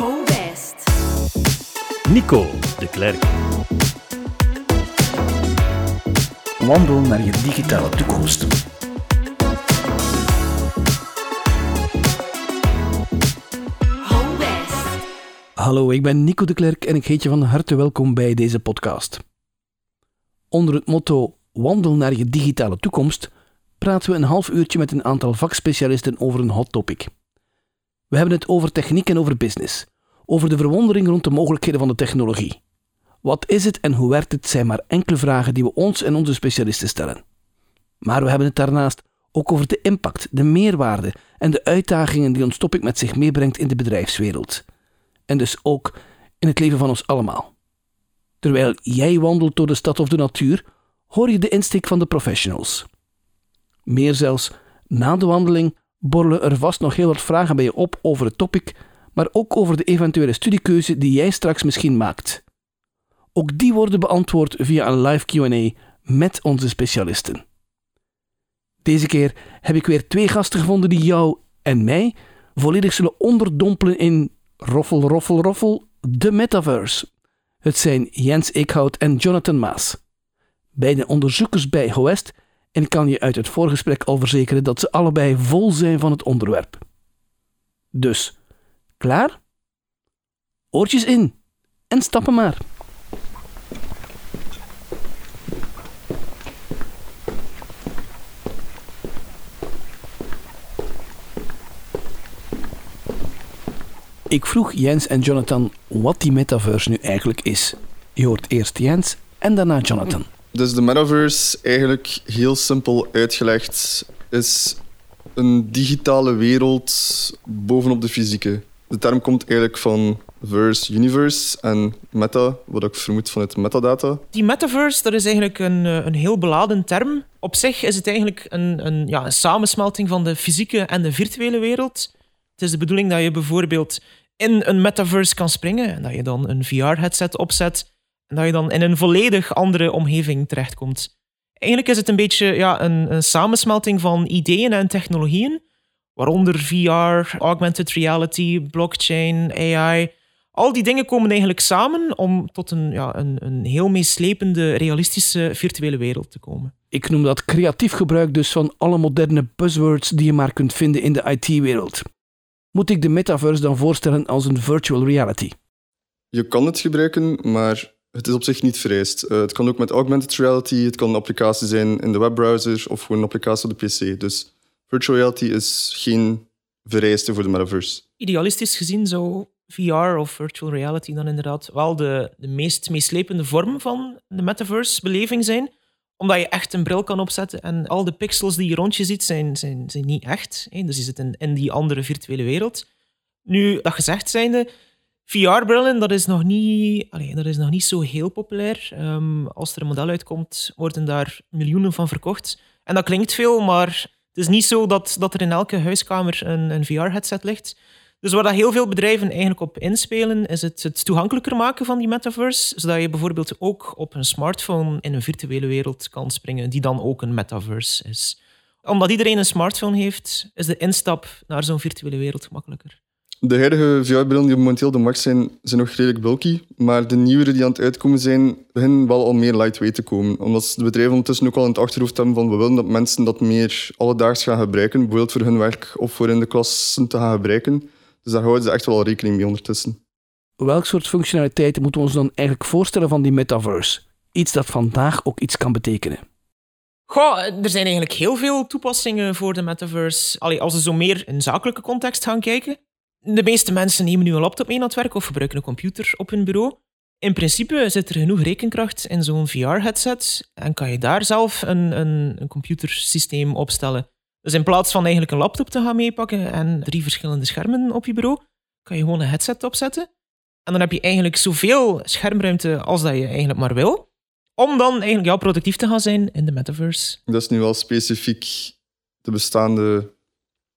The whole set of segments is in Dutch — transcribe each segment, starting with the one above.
Ho West. Nico de Klerk. Wandel naar je digitale toekomst. Ho West. Hallo, ik ben Nico de Klerk en ik heet je van harte welkom bij deze podcast. Onder het motto Wandel naar je digitale toekomst praten we een half uurtje met een aantal vakspecialisten over een hot topic. We hebben het over techniek en over business, over de verwondering rond de mogelijkheden van de technologie. Wat is het en hoe werkt het zijn maar enkele vragen die we ons en onze specialisten stellen. Maar we hebben het daarnaast ook over de impact, de meerwaarde en de uitdagingen die ons topic met zich meebrengt in de bedrijfswereld. En dus ook in het leven van ons allemaal. Terwijl jij wandelt door de stad of de natuur, hoor je de insteek van de professionals. Meer zelfs, na de wandeling borrelen er vast nog heel wat vragen bij je op over het topic, maar ook over de eventuele studiekeuze die jij straks misschien maakt. Ook die worden beantwoord via een live QA met onze specialisten. Deze keer heb ik weer twee gasten gevonden die jou en mij volledig zullen onderdompelen in roffel, roffel, roffel, de metaverse. Het zijn Jens Eekhout en Jonathan Maas. Beide onderzoekers bij Hoest en kan je uit het voorgesprek al verzekeren dat ze allebei vol zijn van het onderwerp. Dus, klaar? Oortjes in en stappen maar. Ik vroeg Jens en Jonathan wat die metaverse nu eigenlijk is. Je hoort eerst Jens en daarna Jonathan. Dus de metaverse, eigenlijk heel simpel uitgelegd, is een digitale wereld bovenop de fysieke. De term komt eigenlijk van verse, universe en meta, wat ik vermoed vanuit metadata. Die metaverse, dat is eigenlijk een, eh, een heel beladen term. Op zich is het eigenlijk een, een, ja, een samensmelting van de fysieke en de virtuele wereld. Het is de bedoeling dat je bijvoorbeeld in een metaverse kan springen en dat je dan een VR-headset opzet en dat je dan in een volledig andere omgeving terechtkomt. Eigenlijk is het een beetje ja, een, een samensmelting van ideeën en technologieën, waaronder VR, augmented reality, blockchain, AI. Al die dingen komen eigenlijk samen om tot een, ja, een, een heel meeslepende, realistische virtuele wereld te komen. Ik noem dat creatief gebruik dus van alle moderne buzzwords die je maar kunt vinden in de IT-wereld. Moet ik de metaverse dan voorstellen als een virtual reality? Je kan het gebruiken, maar het is op zich niet vereist. Eh, het kan ook met augmented reality, het kan een applicatie zijn in de webbrowser of gewoon een applicatie op de PC. Dus virtual reality is geen vereiste voor de metaverse. Idealistisch gezien zou VR of virtual reality dan inderdaad wel de, de meest meeslepende vorm van de metaverse-beleving zijn omdat je echt een bril kan opzetten en al de pixels die je rond je ziet zijn, zijn, zijn niet echt. Hè? Dus je zit in, in die andere virtuele wereld. Nu, dat gezegd zijnde, VR-brillen, dat is nog niet, dat is nog niet zo heel populair. Ehm, als er een model uitkomt, worden daar miljoenen van verkocht. En dat klinkt veel, maar is niet zo dat, dat er in elke huiskamer een, een VR-headset ligt. Dus waar dat heel veel bedrijven eigenlijk op inspelen, is het, het toegankelijker maken van die metaverse. Zodat je bijvoorbeeld ook op een smartphone in een virtuele wereld kan springen, die dan ook een metaverse is. Omdat iedereen een smartphone heeft, is de instap naar zo'n virtuele wereld gemakkelijker. De huidige VR-brillen die momenteel op de markt zijn, zijn nog redelijk bulky. Maar de nieuwere die aan het uitkomen zijn, beginnen wel al meer lightweight te komen. Omdat de bedrijven ondertussen ook al in het achterhoofd hebben van we willen dat mensen dat meer alledaags gaan gebruiken. Bijvoorbeeld voor hun werk of voor in de klassen te gaan gebruiken. Dus daar houden ze echt wel rekening mee ondertussen. Welk soort functionaliteiten moeten we ons dan eigenlijk voorstellen van die metaverse? Iets dat vandaag ook iets kan betekenen. Goh, er zijn eigenlijk heel veel toepassingen voor de metaverse. Allee, als we zo meer in zakelijke context gaan kijken. De meeste mensen nemen nu een laptop mee naar het werk of gebruiken een computer op hun bureau. In principe zit er genoeg rekenkracht in zo'n VR-headset en kan je daar zelf een, een, een computersysteem opstellen. Dus in plaats van eigenlijk een laptop te gaan meepakken en drie verschillende schermen op je bureau, kan je gewoon een headset opzetten. En dan heb je eigenlijk zoveel schermruimte als dat je eigenlijk maar wil. Om dan eigenlijk ja, productief te gaan zijn in de metaverse. Dat is nu wel specifiek de bestaande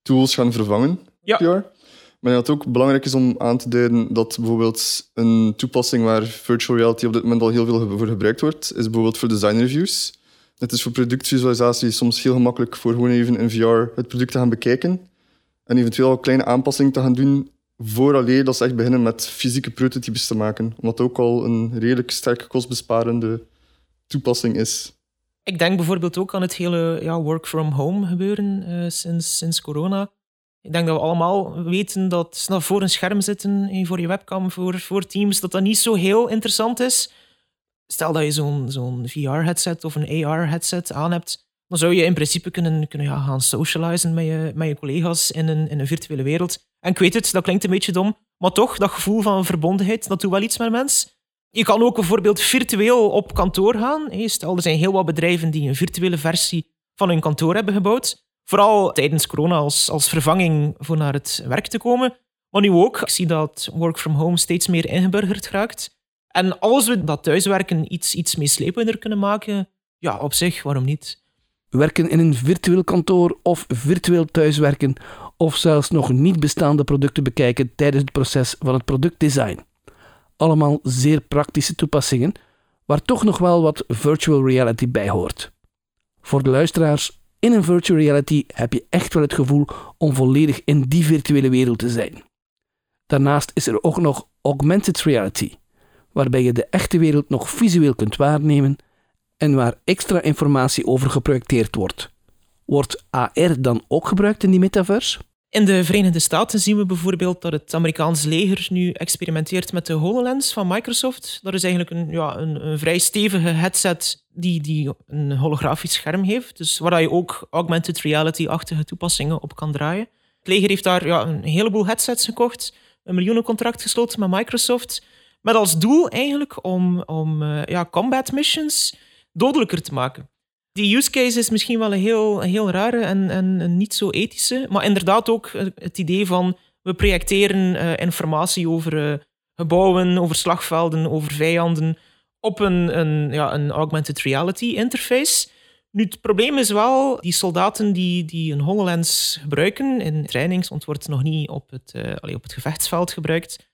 tools gaan vervangen. Ja. Maar dat het ook belangrijk is om aan te duiden dat bijvoorbeeld een toepassing waar virtual reality op dit moment al heel veel voor gebruikt wordt, is bijvoorbeeld voor design reviews. Het is voor productvisualisatie soms heel gemakkelijk voor gewoon even in VR het product te gaan bekijken en eventueel kleine aanpassingen te gaan doen vooraleer dat ze echt beginnen met fysieke prototypes te maken. Omdat het ook al een redelijk sterk kostbesparende toepassing is. Ik denk bijvoorbeeld ook aan het hele ja, work from home gebeuren eh, sinds, sinds corona. Ik denk dat we allemaal weten dat snel voor een scherm zitten, eh, voor je webcam, voor, voor Teams, dat dat niet zo heel interessant is. Stel dat je zo'n zo'n VR-headset of een AR-headset aan hebt, dan zou je in principe kunnen, kunnen gaan socializen met je, met je collega's in een, in een virtuele wereld. En ik weet het, dat klinkt een beetje dom, maar toch, dat gevoel van verbondenheid, dat doet wel iets met mensen. Je kan ook bijvoorbeeld virtueel op kantoor gaan. Hè. Stel, er zijn heel wat bedrijven die een virtuele versie van hun kantoor hebben gebouwd. Vooral tijdens corona als, als vervanging voor naar het werk te komen. Maar nu ook. Ik zie dat work from home steeds meer ingeburgerd raakt. En als we dat thuiswerken iets, iets meeslepender kunnen maken, ja, op zich, waarom niet? Werken in een virtueel kantoor of virtueel thuiswerken of zelfs nog niet bestaande producten bekijken tijdens het proces van het productdesign. Allemaal zeer praktische toepassingen, waar toch nog wel wat virtual reality bij hoort. Voor de luisteraars, in een virtual reality heb je echt wel het gevoel om volledig in die virtuele wereld te zijn. Daarnaast is er ook nog augmented reality, waarbij je de echte wereld nog visueel kunt waarnemen en waar extra informatie over geprojecteerd wordt. Wordt AR dan ook gebruikt in die metaverse? In de Verenigde Staten zien we bijvoorbeeld dat het Amerikaans leger nu experimenteert met de HoloLens van Microsoft. Dat is eigenlijk een, ja, een, een vrij stevige headset die, die een holografisch scherm heeft. Dus waar je ook augmented reality-achtige toepassingen op kan draaien. Het leger heeft daar ja, een heleboel headsets gekocht, een miljoenencontract gesloten met Microsoft. Met als doel eigenlijk om, om uh, ja, combat missions dodelijker te maken. Die use case is misschien wel een heel, heel rare en, en niet zo ethische, maar inderdaad ook het idee van we projecteren uh, informatie over uh, gebouwen, over slagvelden, over vijanden op een, een, ja, een augmented reality interface. Nu, het probleem is wel, die soldaten die, die een HoloLens gebruiken in trainings, want wordt nog niet op het, allee, op het gevechtsveld gebruikt,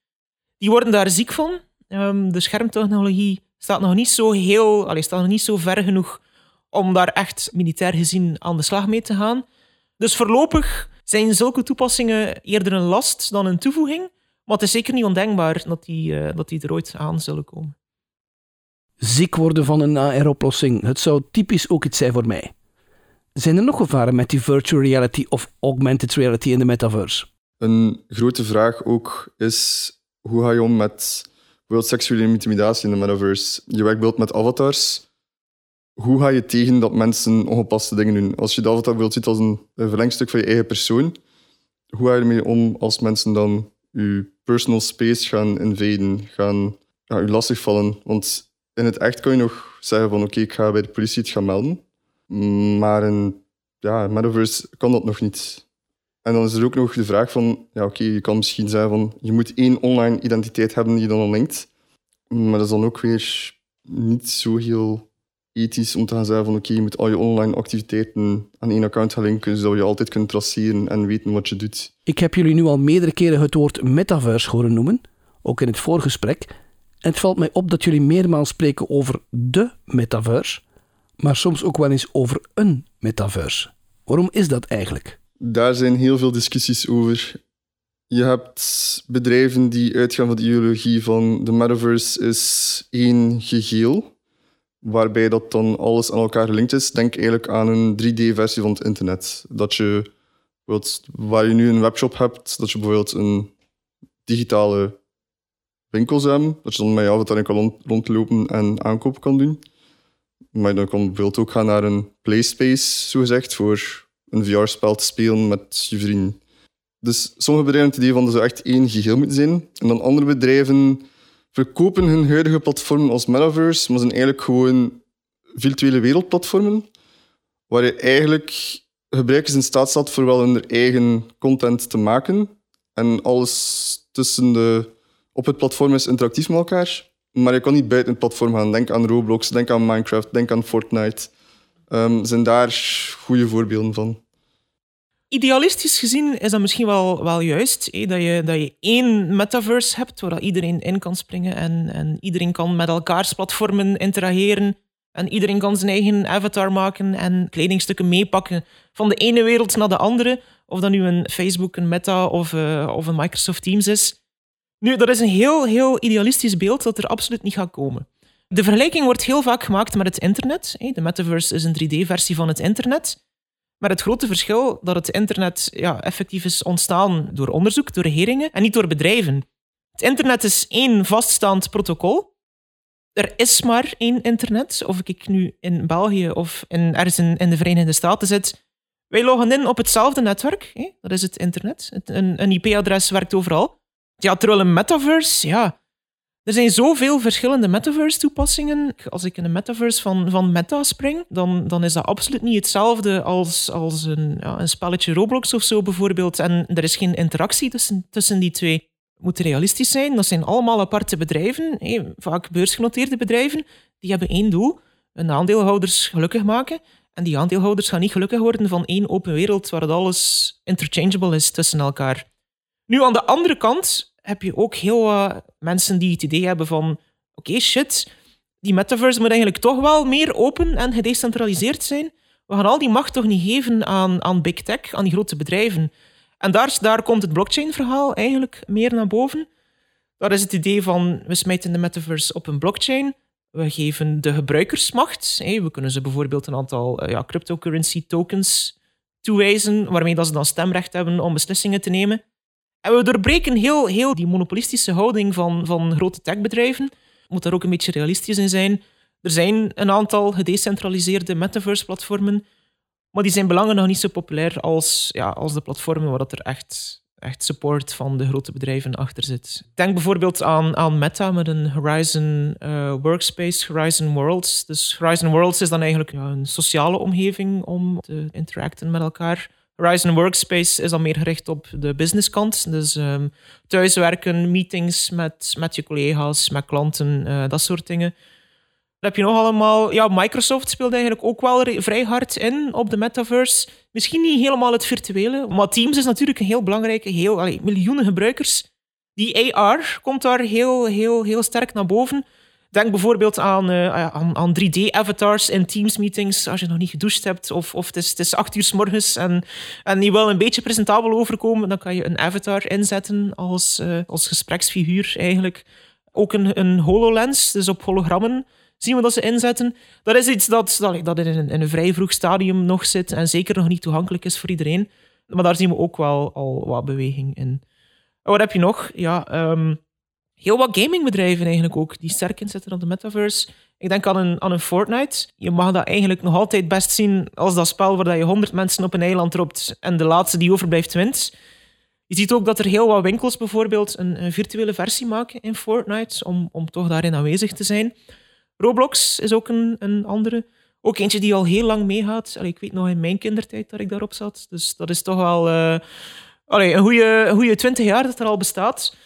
die worden daar ziek van. Um, de schermtechnologie staat nog niet zo heel, allee, staat nog niet zo ver genoeg om daar echt militair gezien aan de slag mee te gaan. Dus voorlopig zijn zulke toepassingen eerder een last dan een toevoeging. Maar het is zeker niet ondenkbaar dat die, uh, dat die er ooit aan zullen komen. Ziek worden van een AR-oplossing, het zou typisch ook iets zijn voor mij. Zijn er nog gevaren met die virtual reality of augmented reality in de metaverse? Een grote vraag ook is, hoe ga je om met bijvoorbeeld seksuele intimidatie in de metaverse? Je werkt bijvoorbeeld met avatars hoe ga je tegen dat mensen ongepaste dingen doen? Als je de avatar wilt zien als een, verlengstuk van je eigen persoon, hoe ga je ermee om als mensen dan je personal space gaan invaden, gaan ja, je lastigvallen? Want in het echt kan je nog zeggen van oké, ik ga bij de politie het gaan melden. Maar in ja, Metaverse kan dat nog niet. En dan is er ook nog de vraag van, ja oké, je kan misschien zeggen van, je moet één online identiteit hebben die je dan linkt. Maar dat is dan ook weer niet zo heel ethisch om te gaan zeggen van oké, je moet al je online activiteiten aan één account gaan linken, zodat je altijd kunt traceren en weten wat je doet. Ik heb jullie nu al meerdere keren het woord metaverse horen noemen, ook in het voorgesprek. En het valt mij op dat jullie meermaals spreken over de metaverse, maar soms ook wel eens over een metaverse. Waarom is dat eigenlijk? Daar zijn heel veel discussies over. Je hebt bedrijven die uitgaan van de ideologie van de metaverse is één geheel waarbij dat dan alles aan elkaar gelinkt is. Denk eigenlijk aan een 3D-versie van het internet. Dat je, waar je nu een webshop hebt, dat je bijvoorbeeld een digitale winkel zou hebben, dat je dan met je avatar kan rondlopen en aankoop kan doen. Maar dan kan bijvoorbeeld ook gaan naar een playspace, zogezegd, voor een VR-spel te spelen met je vrienden. Dus sommige bedrijven hebben het idee van dat ze echt één geheel moeten zijn. En dan andere bedrijven verkopen hun huidige platformen als metaverse, maar zijn eigenlijk gewoon virtuele wereldplatformen, waar je eigenlijk gebruikers in staat staat voor wel hun eigen content te maken. En alles tussen de, op het platform is interactief met elkaar. Maar je kan niet buiten het platform gaan. Denk aan Roblox, denk aan Minecraft, denk aan Fortnite. Um, zijn daar goede voorbeelden van idealistisch gezien is dat misschien wel, wel juist. Dat, je, dat je één metaverse hebt waar iedereen in kan springen en, en iedereen kan met elkaars platformen interageren. En iedereen kan zijn eigen avatar maken en kledingstukken meepakken van de ene wereld naar de andere. Of dat nu een Facebook, een Meta of, eh, of een Microsoft Teams is. Nu, dat is een heel, heel idealistisch beeld dat er absoluut niet gaat komen. De vergelijking wordt heel vaak gemaakt met het internet. De metaverse is een 3D-versie van het internet. Maar het grote verschil dat het internet ja, effectief is ontstaan door onderzoek, door regeringen en niet door bedrijven. Het internet is één vaststaand protocol. Er is maar één internet. Of ik nu in België of in, ergens in, in de Verenigde Staten zit. Wij loggen in op hetzelfde netwerk. hè. Dat is het internet. Het- Een, een IP-adres werkt overal. Ja, terwijl een metaverse, ja... Er zijn zoveel verschillende metaverse-toepassingen. Als ik in een metaverse van, van Meta spring, dan, dan is dat absoluut niet hetzelfde als, als een, ja, een spelletje Roblox of zo bijvoorbeeld. En er is geen interactie tussen, tussen die twee. Moet realistisch zijn. Dat zijn allemaal aparte bedrijven, vaak beursgenoteerde bedrijven. Die hebben één doel, hun aandeelhouders gelukkig maken. En die aandeelhouders gaan niet gelukkig worden van één open wereld waar het alles interchangeable is tussen elkaar. Nu, aan de andere kant heb je ook heel wat mensen die het idee hebben van oké, shit, die metaverse moet eigenlijk toch wel meer open en gedecentraliseerd zijn. We gaan al die macht toch niet geven aan, aan big tech, aan die grote bedrijven. En daar, daar komt het blockchain-verhaal eigenlijk meer naar boven. Daar is het idee van, we smijten de metaverse op een blockchain. We geven de gebruikers macht. We kunnen ze bijvoorbeeld een aantal eh, ja, cryptocurrency tokens toewijzen, waarmee dat ze dan stemrecht hebben om beslissingen te nemen. En we doorbreken heel, heel die monopolistische houding van, van grote techbedrijven. Moet daar ook een beetje realistisch in zijn. Er zijn een aantal gedecentraliseerde metaverse-platformen, maar die zijn belangen nog niet zo populair als, ja, als de platformen waar dat er echt, echt support van de grote bedrijven achter zit. Denk bijvoorbeeld aan, aan Meta met een Horizon eh, Workspace, Horizon Worlds. Dus Horizon Worlds is dan eigenlijk een sociale omgeving om te interacten met elkaar. Horizon Workspace is dan meer gericht op de businesskant. Dus ehm, thuiswerken, meetings met, met je collega's, met klanten, eh, dat soort dingen. Dan heb je nog allemaal... Ja, Microsoft speelt eigenlijk ook wel vrij hard in op de metaverse. Misschien niet helemaal het virtuele, maar Teams is natuurlijk een heel belangrijke... Heel, miljoenen gebruikers. Die AR komt daar heel, heel, heel sterk naar boven. Denk bijvoorbeeld aan, eh, aan, aan 3D-avatars in Teams-meetings als je nog niet gedoucht hebt of, of het, is, het is acht uur s morgens en, en wil een beetje presentabel overkomen, dan kan je een avatar inzetten als, eh, als gespreksfiguur eigenlijk. Ook een, een HoloLens, dus op hologrammen zien we dat ze inzetten. Dat is iets dat, dat, dat in, een, in een vrij vroeg stadium nog zit en zeker nog niet toegankelijk is voor iedereen. Maar daar zien we ook wel al wat beweging in. En wat heb je nog? Ja, ehm, heel wat gamingbedrijven eigenlijk ook, die sterk inzetten op de metaverse. Ik denk aan een, aan een Fortnite. Je mag dat eigenlijk nog altijd best zien als dat spel waar je honderd mensen op een eiland roept en de laatste die overblijft wint. Je ziet ook dat er heel wat winkels bijvoorbeeld een, een virtuele versie maken in Fortnite om, om toch daarin aanwezig te zijn. Roblox is ook een, een andere. Ook eentje die al heel lang meegaat. Ik weet nog in mijn kindertijd dat ik daarop zat. Dus dat is toch wel eh, allee, een goede, 20 jaar dat er al bestaat.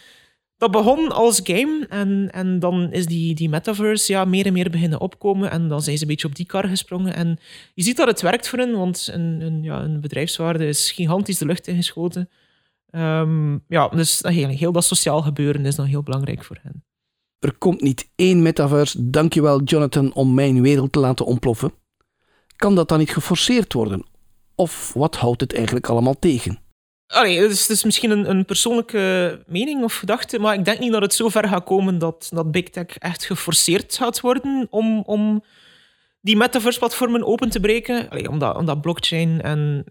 Dat begon als game en, en dan is die, die metaverse ja, meer en meer beginnen opkomen. En dan zijn ze een beetje op die kar gesprongen. En je ziet dat het werkt voor hen, want een, een, ja, een bedrijfswaarde is gigantisch de lucht ingeschoten. Ehm, ja, dus heel, heel dat sociaal gebeuren is dan heel belangrijk voor hen. Er komt niet één metaverse, dankjewel Jonathan, om mijn wereld te laten ontploffen. Kan dat dan niet geforceerd worden? Of wat houdt het eigenlijk allemaal tegen? Allee, het is, misschien een, een persoonlijke mening of gedachte, maar ik denk niet dat het zo ver gaat komen dat, dat Big Tech echt geforceerd gaat worden om, om die metaverse-platformen open te breken. Allee, omdat, omdat blockchain en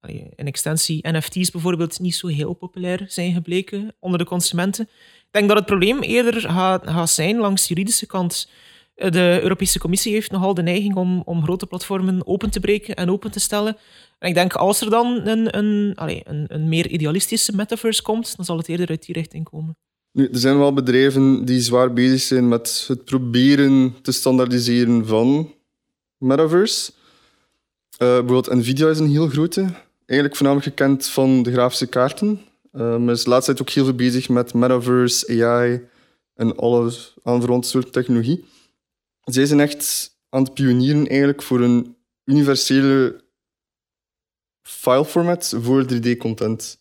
allee, in extensie NFT's bijvoorbeeld niet zo heel populair zijn gebleken onder de consumenten. Ik denk dat het probleem eerder gaat, gaat zijn langs de juridische kant. De Europese Commissie heeft nogal de neiging om, om grote platformen open te breken en open te stellen. En ik denk als er dan een, een, allee, een, een meer idealistische metaverse komt, dan zal het eerder uit die richting komen. Nu, er zijn wel bedrijven die zwaar bezig zijn met het proberen te standaardiseren van metaverse. Eh, bijvoorbeeld Nvidia is een heel grote. Eigenlijk voornamelijk gekend van de grafische kaarten. Eh, maar is de laatste tijd ook heel veel bezig met metaverse, AI en alle aanverwante soorten technologie. Zij zijn echt aan het pionieren eigenlijk voor een universele fileformat voor 3D-content.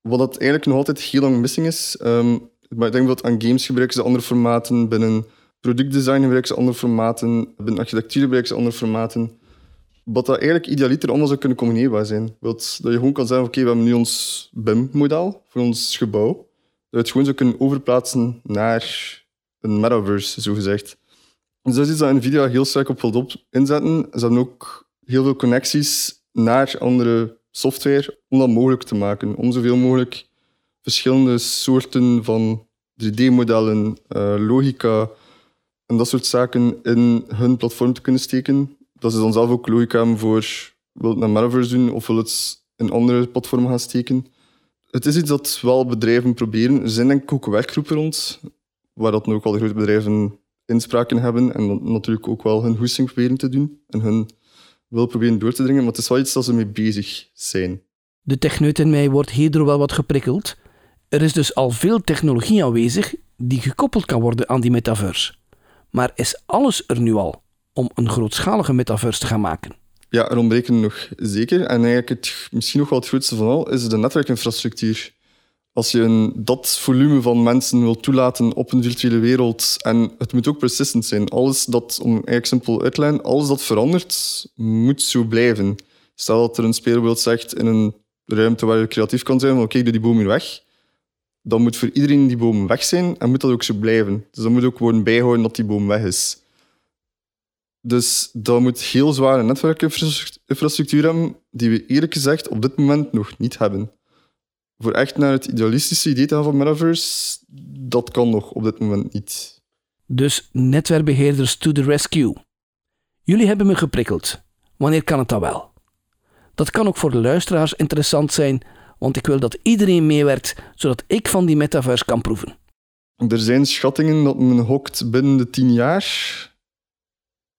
Wat dat eigenlijk nog altijd heel lang missing is. Ehm, maar ik denk dat aan games gebruiken ze andere formaten, binnen productdesign gebruiken ze andere formaten, binnen architectuur gebruiken ze andere formaten. Wat dat eigenlijk idealiter allemaal zou kunnen combineerbaar zijn. Wilt dat je gewoon kan zeggen, oké, we hebben nu ons BIM-model voor ons gebouw. Dat je het gewoon zou kunnen overplaatsen naar een metaverse, zogezegd. Dus dat is iets dat Nvidia heel sterk op wil inzetten. Ze hebben ook heel veel connecties naar andere software om dat mogelijk te maken. Om zoveel mogelijk verschillende soorten van 3D-modellen, eh, logica en dat soort zaken in hun platform te kunnen steken. Dat ze dan zelf ook logica hebben voor wil het naar Metaverse doen of wil het in andere platformen gaan steken. Het is iets dat wel bedrijven proberen. Er zijn denk ik ook werkgroepen rond, waar dat nu ook al de grote bedrijven inspraken hebben en dan natuurlijk ook wel hun hoesting proberen te doen en hun wil proberen door te dringen, maar het is wel iets dat ze mee bezig zijn. De techneut in mij wordt hierdoor wel wat geprikkeld. Er is dus al veel technologie aanwezig die gekoppeld kan worden aan die metaverse. Maar is alles er nu al om een grootschalige metaverse te gaan maken? Ja, er ontbreken nog zeker. En eigenlijk het, misschien nog wel het grootste van al is de netwerkinfrastructuur. Als je een, dat volume van mensen wil toelaten op een virtuele wereld, en het moet ook persistent zijn, alles dat, om eigenlijk simpel uit te leggen, alles dat verandert, moet zo blijven. Stel dat er een speelbeeld zegt in een ruimte waar je creatief kan zijn, oké, doe die boom hier weg, dan moet voor iedereen die boom weg zijn en moet dat ook zo blijven. Dus dan moet ook worden bijhouden dat die boom weg is. Dus dat moet heel zware netwerkinfrastructuur hebben, die we eerlijk gezegd op dit moment nog niet hebben. Voor echt naar het idealistische idee te gaan van Metaverse, dat kan nog op dit moment niet. Dus netwerkbeheerders to the rescue. Jullie hebben me geprikkeld. Wanneer kan het dan wel? Dat kan ook voor de luisteraars interessant zijn, want ik wil dat iedereen meewerkt, zodat ik van die metaverse kan proeven. Er zijn schattingen dat men hokt binnen de tien jaar.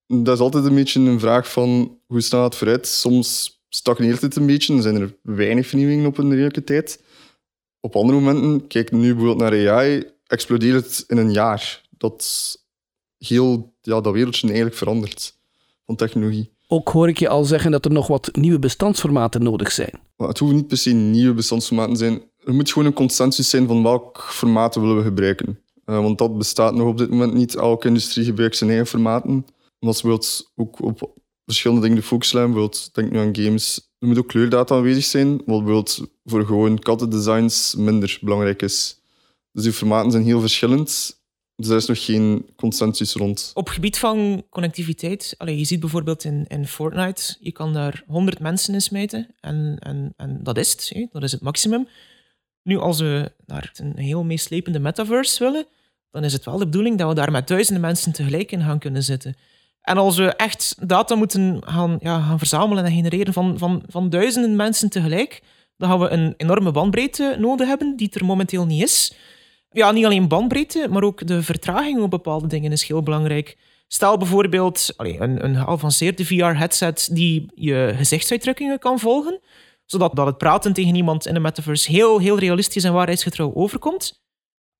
Dat is altijd een beetje een vraag van hoe snel het vooruit. Soms stagneert het een beetje, dan zijn er weinig vernieuwingen op een redelijke tijd. Op andere momenten, kijk nu bijvoorbeeld naar AI, explodeert het in een jaar. Dat heel ja, dat wereldje eigenlijk verandert van technologie. Ook hoor ik je al zeggen dat er nog wat nieuwe bestandsformaten nodig zijn. Maar het hoeven niet per se nieuwe bestandsformaten te zijn. Er moet gewoon een consensus zijn van welk formaat willen we gebruiken. Uh, want dat bestaat nog op dit moment niet. Elke industrie gebruikt zijn eigen formaten. Omdat ze ook op verschillende dingen de focus leggen. Bijvoorbeeld, denk nu aan games. Er moet ook kleurdata aanwezig zijn, wat bijvoorbeeld voor gewoon kattendesigns minder belangrijk is. Dus die formaten zijn heel verschillend. Dus daar is nog geen consensus rond. Op gebied van connectiviteit, allee, je ziet bijvoorbeeld in, in Fortnite, je kan daar 100 mensen in smijten en, en, en dat is het, dat is het maximum. Nu, als we naar een heel meeslepende metaverse willen, dan is het wel de bedoeling dat we daar met duizenden mensen tegelijk in gaan kunnen zitten. En als we echt data moeten gaan, ja, gaan verzamelen en genereren van, van, van duizenden mensen tegelijk, dan gaan we een enorme bandbreedte nodig hebben, die er momenteel niet is. Ja, niet alleen bandbreedte, maar ook de vertraging op bepaalde dingen is heel belangrijk. Stel bijvoorbeeld een, een geavanceerde VR-headset die je gezichtsuitdrukkingen kan volgen, zodat dat het praten tegen iemand in de metaverse heel, heel realistisch en waarheidsgetrouw overkomt.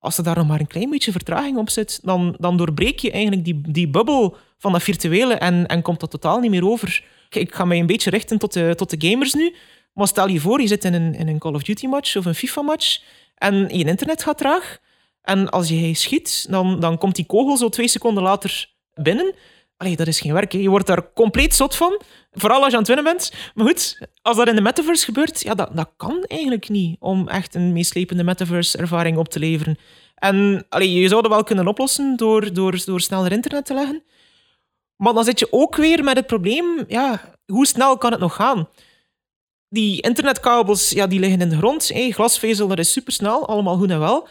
Als er daar nog maar een klein beetje vertraging op zit, dan, dan doorbreek je eigenlijk die, die bubbel van dat virtuele en, en komt dat totaal niet meer over. Ik ga mij een beetje richten tot de, tot de gamers nu. Maar stel je voor, je zit in een, in een Call of Duty match of een FIFA match en je internet gaat traag. En als je schiet, dan, dan komt die kogel zo twee seconden later binnen. Allee, dat is geen werk. Je wordt daar compleet zot van. Vooral als je aan het winnen bent. Maar goed, als dat in de metaverse gebeurt, ja, dat, dat kan eigenlijk niet om echt een meeslepende metaverse-ervaring op te leveren. En allee, je zou dat wel kunnen oplossen door, door, door sneller internet te leggen. Maar dan zit je ook weer met het probleem, ja, hoe snel kan het nog gaan? Die internetkabels ja, die liggen in de grond. Hey, glasvezel, dat is supersnel, allemaal goed en wel.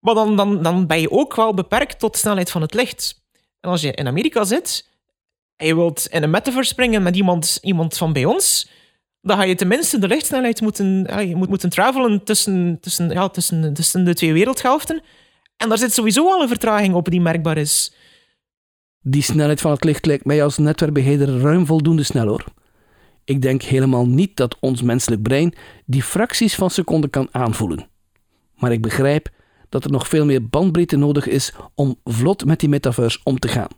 Maar dan, dan, dan ben je ook wel beperkt tot de snelheid van het licht. En als je in Amerika zit en je wilt in een metaverse springen met iemand, iemand van bij ons, dan ga je tenminste de lichtsnelheid moeten, je moet moeten travelen tussen, tussen, ja, tussen, tussen de twee wereldhelften. En daar zit sowieso al een vertraging op die merkbaar is. Die snelheid van het licht lijkt mij als netwerkbeheerder ruim voldoende snel hoor. Ik denk helemaal niet dat ons menselijk brein die fracties van seconden kan aanvoelen. Maar ik begrijp dat er nog veel meer bandbreedte nodig is om vlot met die metaverse om te gaan.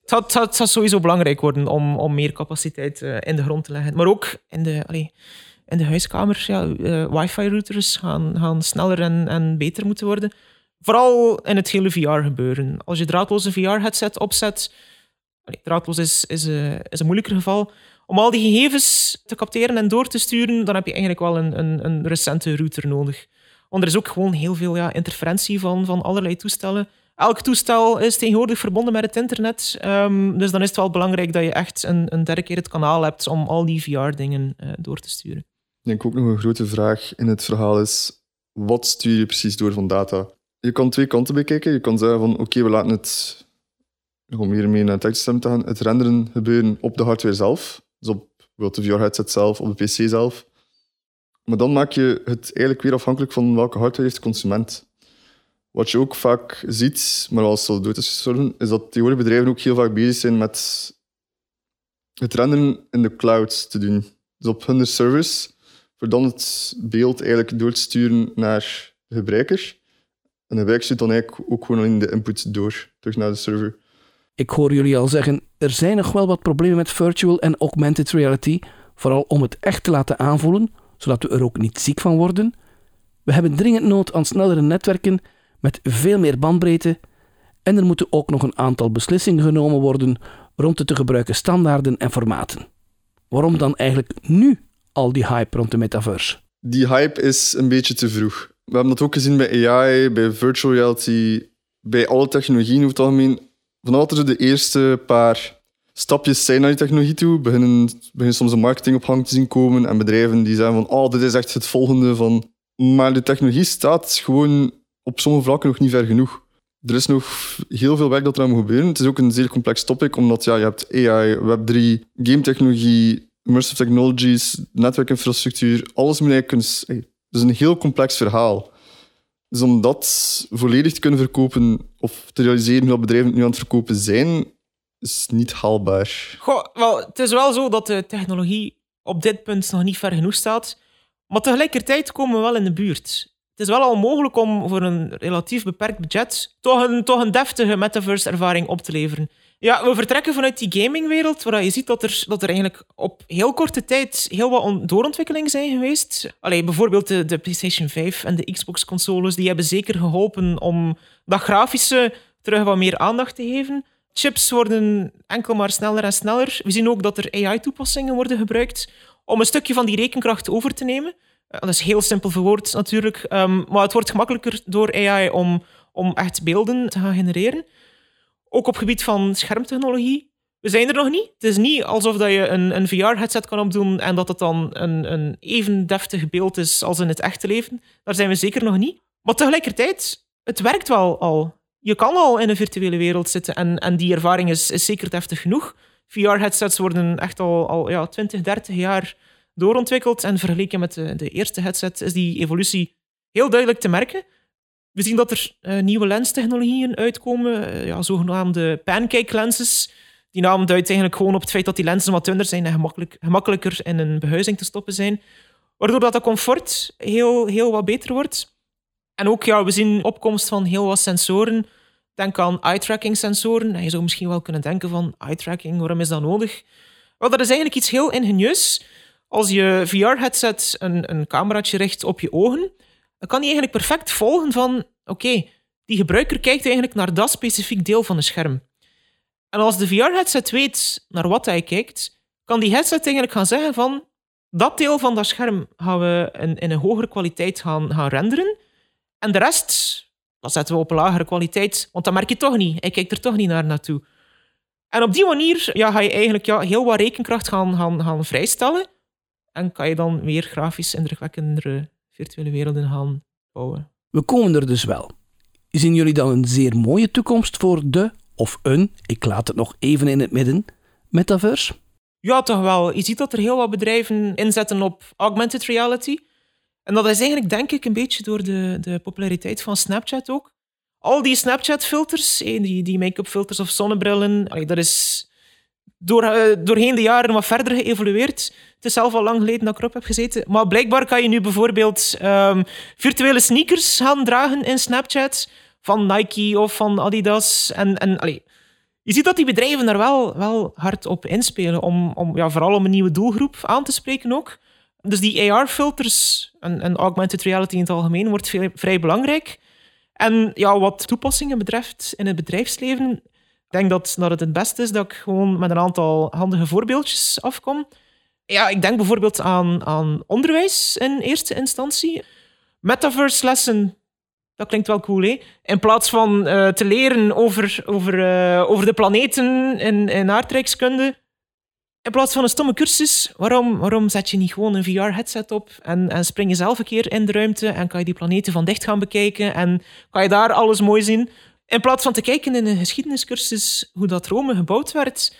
Het zou, het sowieso belangrijk worden om, om meer capaciteit uh, in de grond te leggen. Maar ook in de, allee, in de huiskamers, ja, uh, wifi-routers gaan, gaan sneller en, en beter moeten worden. Vooral in het hele VR-gebeuren. Als je draadloze VR-headset opzet, draadloos is, is, uh, is een moeilijker geval. om al die gegevens te capteren en door te sturen, dan heb je eigenlijk wel een, een, een recente router nodig. Want er is ook gewoon heel veel ja, interferentie van, van allerlei toestellen. Elk toestel is tegenwoordig verbonden met het internet. Ehm, dus dan is het wel belangrijk dat je echt een, een derde keer het kanaal hebt om al die VR-dingen uh, door te sturen. Ik denk ook nog een grote vraag in het verhaal is: wat stuur je precies door van data? Je kan twee kanten bekijken. Je kan zeggen van oké, we laten het, om meer mee naar het tekstsysteem te gaan, het renderen gebeuren op de hardware zelf. Dus op de VR-headset zelf, op de PC zelf. Maar dan maak je het eigenlijk weer afhankelijk van welke hardware heeft de consument. Wat je ook vaak ziet, maar als het dood is is dat tegenwoordig bedrijven ook heel vaak bezig zijn met het renderen in de cloud te doen. Dus op hun service, voor dan het beeld eigenlijk door te sturen naar de gebruiker. En de stuurt dan eigenlijk ook gewoon in de input door, terug naar de server. Ik hoor jullie al zeggen, er zijn nog wel wat problemen met virtual en augmented reality, vooral om het echt te laten aanvoelen, zodat we er ook niet ziek van worden. We hebben dringend nood aan snellere netwerken met veel meer bandbreedte en er moeten ook nog een aantal beslissingen genomen worden rond de te gebruiken standaarden en formaten. Waarom dan eigenlijk nu al die hype rond de metaverse? Die hype is een beetje te vroeg. We hebben dat ook gezien bij AI, bij virtual reality, bij alle technologieën over het algemeen. Er de eerste paar stapjes zijn naar die technologie toe, beginnen, beginnen soms een marketing op gang te zien komen en bedrijven die zeggen van oh, dit is echt het volgende van... Maar de technologie staat gewoon op sommige vlakken nog niet ver genoeg. Er is nog heel veel werk dat er aan moet gebeuren. Het is ook een zeer complex topic, omdat ja, je hebt AI, Web3, game technologie, immersive technologies, netwerkinfrastructuur. Alles moet eigenlijk. Het is een heel complex verhaal. Dus om dat volledig te kunnen verkopen of te realiseren hoe bedrijven nu aan het verkopen zijn, is niet haalbaar. Goh, wel, het is wel zo dat de technologie op dit punt nog niet ver genoeg staat. Maar tegelijkertijd komen we wel in de buurt het is wel al mogelijk om voor een relatief beperkt budget toch een, toch een deftige metaverse-ervaring op te leveren. Ja, we vertrekken vanuit die gamingwereld, waar je ziet dat er, dat er eigenlijk op heel korte tijd heel wat doorontwikkelingen zijn geweest. Allee, bijvoorbeeld de, de PlayStation 5 en de Xbox-consoles, die hebben zeker geholpen om dat grafische terug wat meer aandacht te geven. Chips worden enkel maar sneller en sneller. We zien ook dat er AI-toepassingen worden gebruikt om een stukje van die rekenkracht over te nemen. Dat is heel simpel verwoord natuurlijk, um, maar het wordt gemakkelijker door AI om, om echt beelden te gaan genereren. Ook op gebied van schermtechnologie. We zijn er nog niet. Het is niet alsof dat je een, een VR-headset kan opdoen en dat het dan een, een even deftig beeld is als in het echte leven. Daar zijn we zeker nog niet. Maar tegelijkertijd, het werkt wel al. Je kan al in een virtuele wereld zitten en, en die ervaring is, zeker deftig genoeg. VR-headsets worden echt al, al ja, 20, 30 jaar doorontwikkeld. En vergeleken met de, de eerste headset is die evolutie heel duidelijk te merken. We zien dat er uh, nieuwe lenstechnologieën uitkomen, uh, ja, zogenaamde pancake lenses. Die naam duidt eigenlijk gewoon op het feit dat die lenzen wat dunner zijn en gemakkelijk, gemakkelijker in een behuizing te stoppen zijn. Waardoor dat de comfort heel, heel wat beter wordt. En ook, ja, we zien opkomst van heel wat sensoren. Denk aan eye-tracking sensoren. En je zou misschien wel kunnen denken van eye-tracking, waarom is dat nodig? Wel, dat is eigenlijk iets heel ingenieus. Als je VR-headset een, een cameraatje richt op je ogen, dan kan hij eigenlijk perfect volgen van oké, die gebruiker kijkt eigenlijk naar dat specifiek deel van het scherm. En als de VR-headset weet naar wat hij kijkt, kan die headset eigenlijk gaan zeggen van dat deel van dat scherm gaan we in, in een hogere kwaliteit gaan, gaan renderen. En de rest, dat zetten we op een lagere kwaliteit, want dat merk je toch niet. Hij kijkt er toch niet naar naartoe. En op die manier ja, ga je eigenlijk ja, heel wat rekenkracht gaan, gaan, gaan vrijstellen. En kan je dan weer grafisch indrukwekkendere virtuele werelden gaan bouwen. We komen er dus wel. Zien jullie dan een zeer mooie toekomst voor de, of een, ik laat het nog even in het midden, metaverse? Ja, toch wel. Je ziet dat er heel wat bedrijven inzetten op augmented reality. En dat is eigenlijk, denk ik, een beetje door de, de populariteit van Snapchat ook. Al die Snapchat-filters, eh, die, die make-up filters of zonnebrillen, dat is door, uh, doorheen de jaren wat verder geëvolueerd. Het is zelf al lang geleden dat ik erop heb gezeten. Maar blijkbaar kan je nu bijvoorbeeld um, virtuele sneakers gaan dragen in Snapchat. Van Nike of van Adidas. En, en je ziet dat die bedrijven daar wel, wel hard op inspelen. Om, om, ja, vooral om een nieuwe doelgroep aan te spreken ook. Dus die AR-filters en, en augmented reality in het algemeen wordt veel, vrij belangrijk. En ja, wat toepassingen betreft in het bedrijfsleven Ik denk dat, dat het het beste is dat ik gewoon met een aantal handige voorbeeldjes afkom. Ja, ik denk bijvoorbeeld aan, aan onderwijs in eerste instantie. Metaverse lessen, dat klinkt wel cool, hè? In plaats van eh, te leren over, over, eh, over de planeten in, in aardrijkskunde, in plaats van een stomme cursus, waarom, waarom zet je niet gewoon een VR-headset op en, en spring je zelf een keer in de ruimte en kan je die planeten van dicht gaan bekijken en kan je daar alles mooi zien? In plaats van te kijken in een geschiedeniscursus hoe dat Rome gebouwd werd,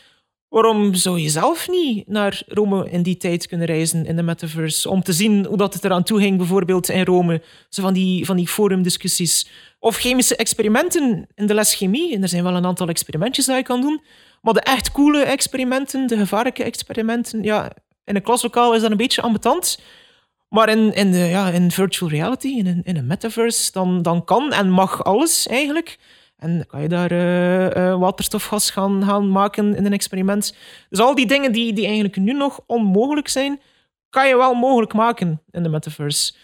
waarom zou je zelf niet naar Rome in die tijd kunnen reizen in de metaverse om te zien hoe dat het eraan toe ging, bijvoorbeeld in Rome? Zo van die, van die forumdiscussies. Of chemische experimenten in de les chemie. En er zijn wel een aantal experimentjes dat je kan doen. Maar de echt coole experimenten, de gevaarlijke experimenten, ja, in een klaslokaal is dat een beetje ambetant. Maar in, in, de, ja, in virtual reality, in een, in een metaverse, dan, dan kan en mag alles eigenlijk. En kan je daar eh, eh, waterstofgas gaan, gaan maken in een experiment. Dus al die dingen die, die eigenlijk nu nog onmogelijk zijn, kan je wel mogelijk maken in de metaverse.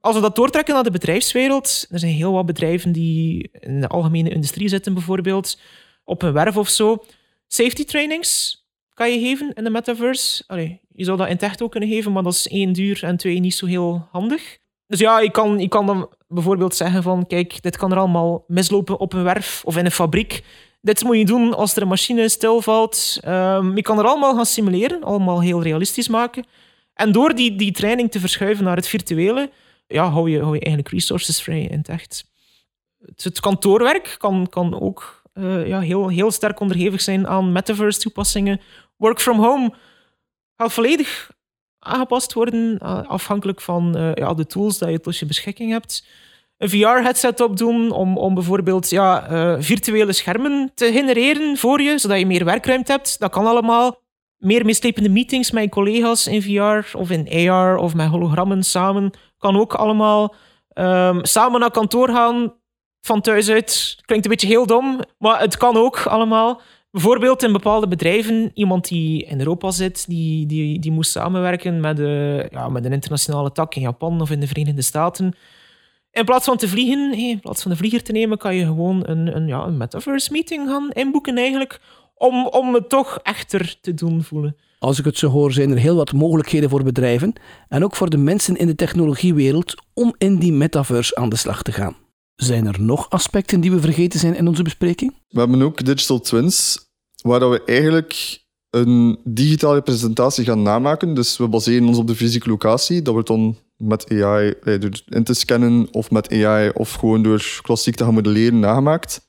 Als we dat doortrekken naar de bedrijfswereld, er zijn heel wat bedrijven die in de algemene industrie zitten, bijvoorbeeld op een werf of zo. Safety trainings kan je geven in de metaverse. Allee, je zou dat in het echt ook kunnen geven, maar dat is één duur en twee niet zo heel handig. Dus ja, je kan, je kan dan bijvoorbeeld zeggen van kijk, dit kan er allemaal mislopen op een werf of in een fabriek. Dit moet je doen als er een machine stilvalt. Je kan er allemaal gaan simuleren, allemaal heel realistisch maken. En door die, die training te verschuiven naar het virtuele, ja, hou, je, hou je eigenlijk resources vrij in het echt. Het, kantoorwerk kan, kan ook uh, ja, heel, heel sterk onderhevig zijn aan metaverse toepassingen. Work from home gaat volledig aangepast worden, afhankelijk van uh, ja, de tools die je tot je beschikking hebt. Een VR-headset opdoen om, om bijvoorbeeld ja, uh, virtuele schermen te genereren voor je, zodat je meer werkruimte hebt. Dat kan allemaal. Meer meeslepende meetings met collega's in VR of in AR of met hologrammen samen. Kan ook allemaal. Um, samen naar kantoor gaan, van thuis uit. Klinkt een beetje heel dom, maar het kan ook allemaal. Bijvoorbeeld in bepaalde bedrijven, iemand die in Europa zit, die, die, die moest samenwerken met, de, ja, met een internationale tak in Japan of in de Verenigde Staten. In plaats van te vliegen, in plaats van de vlieger te nemen, kan je gewoon een, een, ja, een metaverse meeting gaan inboeken eigenlijk, om, om het toch echter te doen voelen. Als ik het zo hoor, zijn er heel wat mogelijkheden voor bedrijven en ook voor de mensen in de technologiewereld om in die metaverse aan de slag te gaan. Zijn er nog aspecten die we vergeten zijn in onze bespreking? We hebben ook digital twins, waar we eigenlijk een digitale representatie gaan namaken. Dus we baseren ons op de fysieke locatie. Dat wordt dan met AI eh, door in te scannen of met AI of gewoon door klassiek te gaan modelleren nagemaakt.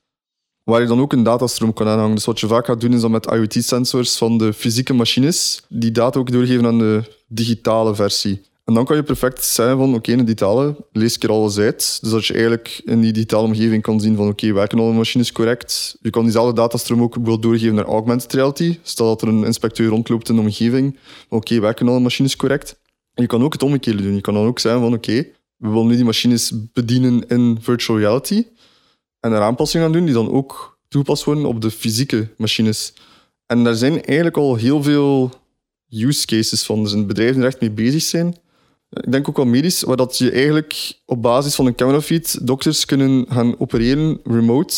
Waar je dan ook een datastroom kan aanhangen. Dus wat je vaak gaat doen is dan met IoT-sensors van de fysieke machines die data ook doorgeven aan de digitale versie. En dan kan je perfect zeggen van oké, in de digitale lees ik er alles uit. Dus dat je eigenlijk in die digitale omgeving kan zien van oké, werken alle machines correct. Je kan diezelfde datastroom ook bijvoorbeeld doorgeven naar augmented reality. Stel dat er een inspecteur rondloopt in de omgeving. Oké, werken alle machines correct? En je kan ook het omgekeerde doen. Je kan dan ook zeggen van oké, we willen nu die machines bedienen in virtual reality. En er aanpassingen aan doen die dan ook toegepast worden op de fysieke machines. En daar zijn eigenlijk al heel veel use cases van. Er zijn bedrijven die er echt mee bezig zijn ik denk ook wel medisch, waar dat je eigenlijk op basis van een camerafeed dokters kunnen gaan opereren remote.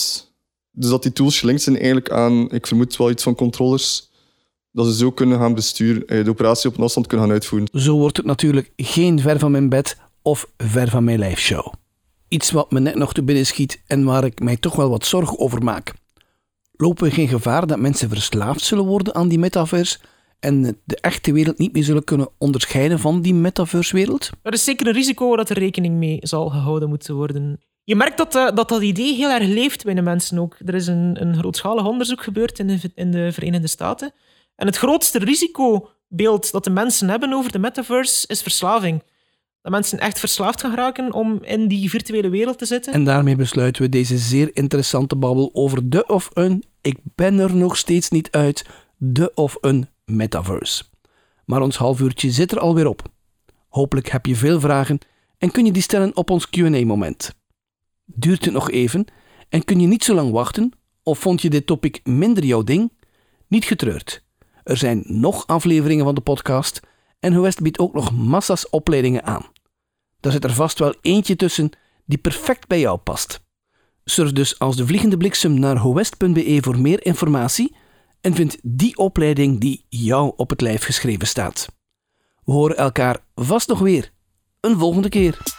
Dus dat die tools gelinkt zijn eigenlijk aan, ik vermoed wel iets van controllers, dat ze zo kunnen gaan besturen, eh, de operatie op een afstand kunnen gaan uitvoeren. Zo wordt het natuurlijk geen ver van mijn bed of ver van mijn lijfshow. Iets wat me net nog te binnen schiet en waar ik mij toch wel wat zorgen over maak. Lopen we geen gevaar dat mensen verslaafd zullen worden aan die metaverse en de echte wereld niet meer zullen kunnen onderscheiden van die metaverse-wereld? Er is zeker een risico dat er rekening mee zal gehouden moeten worden. Je merkt dat uh, dat, dat idee heel erg leeft bij de mensen ook. Er is een, een grootschalig onderzoek gebeurd in de, in de Verenigde Staten. En het grootste risicobeeld dat de mensen hebben over de metaverse is verslaving. Dat mensen echt verslaafd gaan raken om in die virtuele wereld te zitten. En daarmee besluiten we deze zeer interessante babbel over de of een, ik ben er nog steeds niet uit, de of een metaverse. Maar ons halfuurtje zit er alweer op. Hopelijk heb je veel vragen en kun je die stellen op ons QA-moment. Duurt het nog even en kun je niet zo lang wachten, of vond je dit topic minder jouw ding? Niet getreurd. Er zijn nog afleveringen van de podcast en Huest biedt ook nog massa's opleidingen aan. Daar zit er vast wel eentje tussen die perfect bij jou past. Surf dus als de vliegende bliksem naar howest.be voor meer informatie en vind die opleiding die jou op het lijf geschreven staat. We horen elkaar vast nog weer een volgende keer.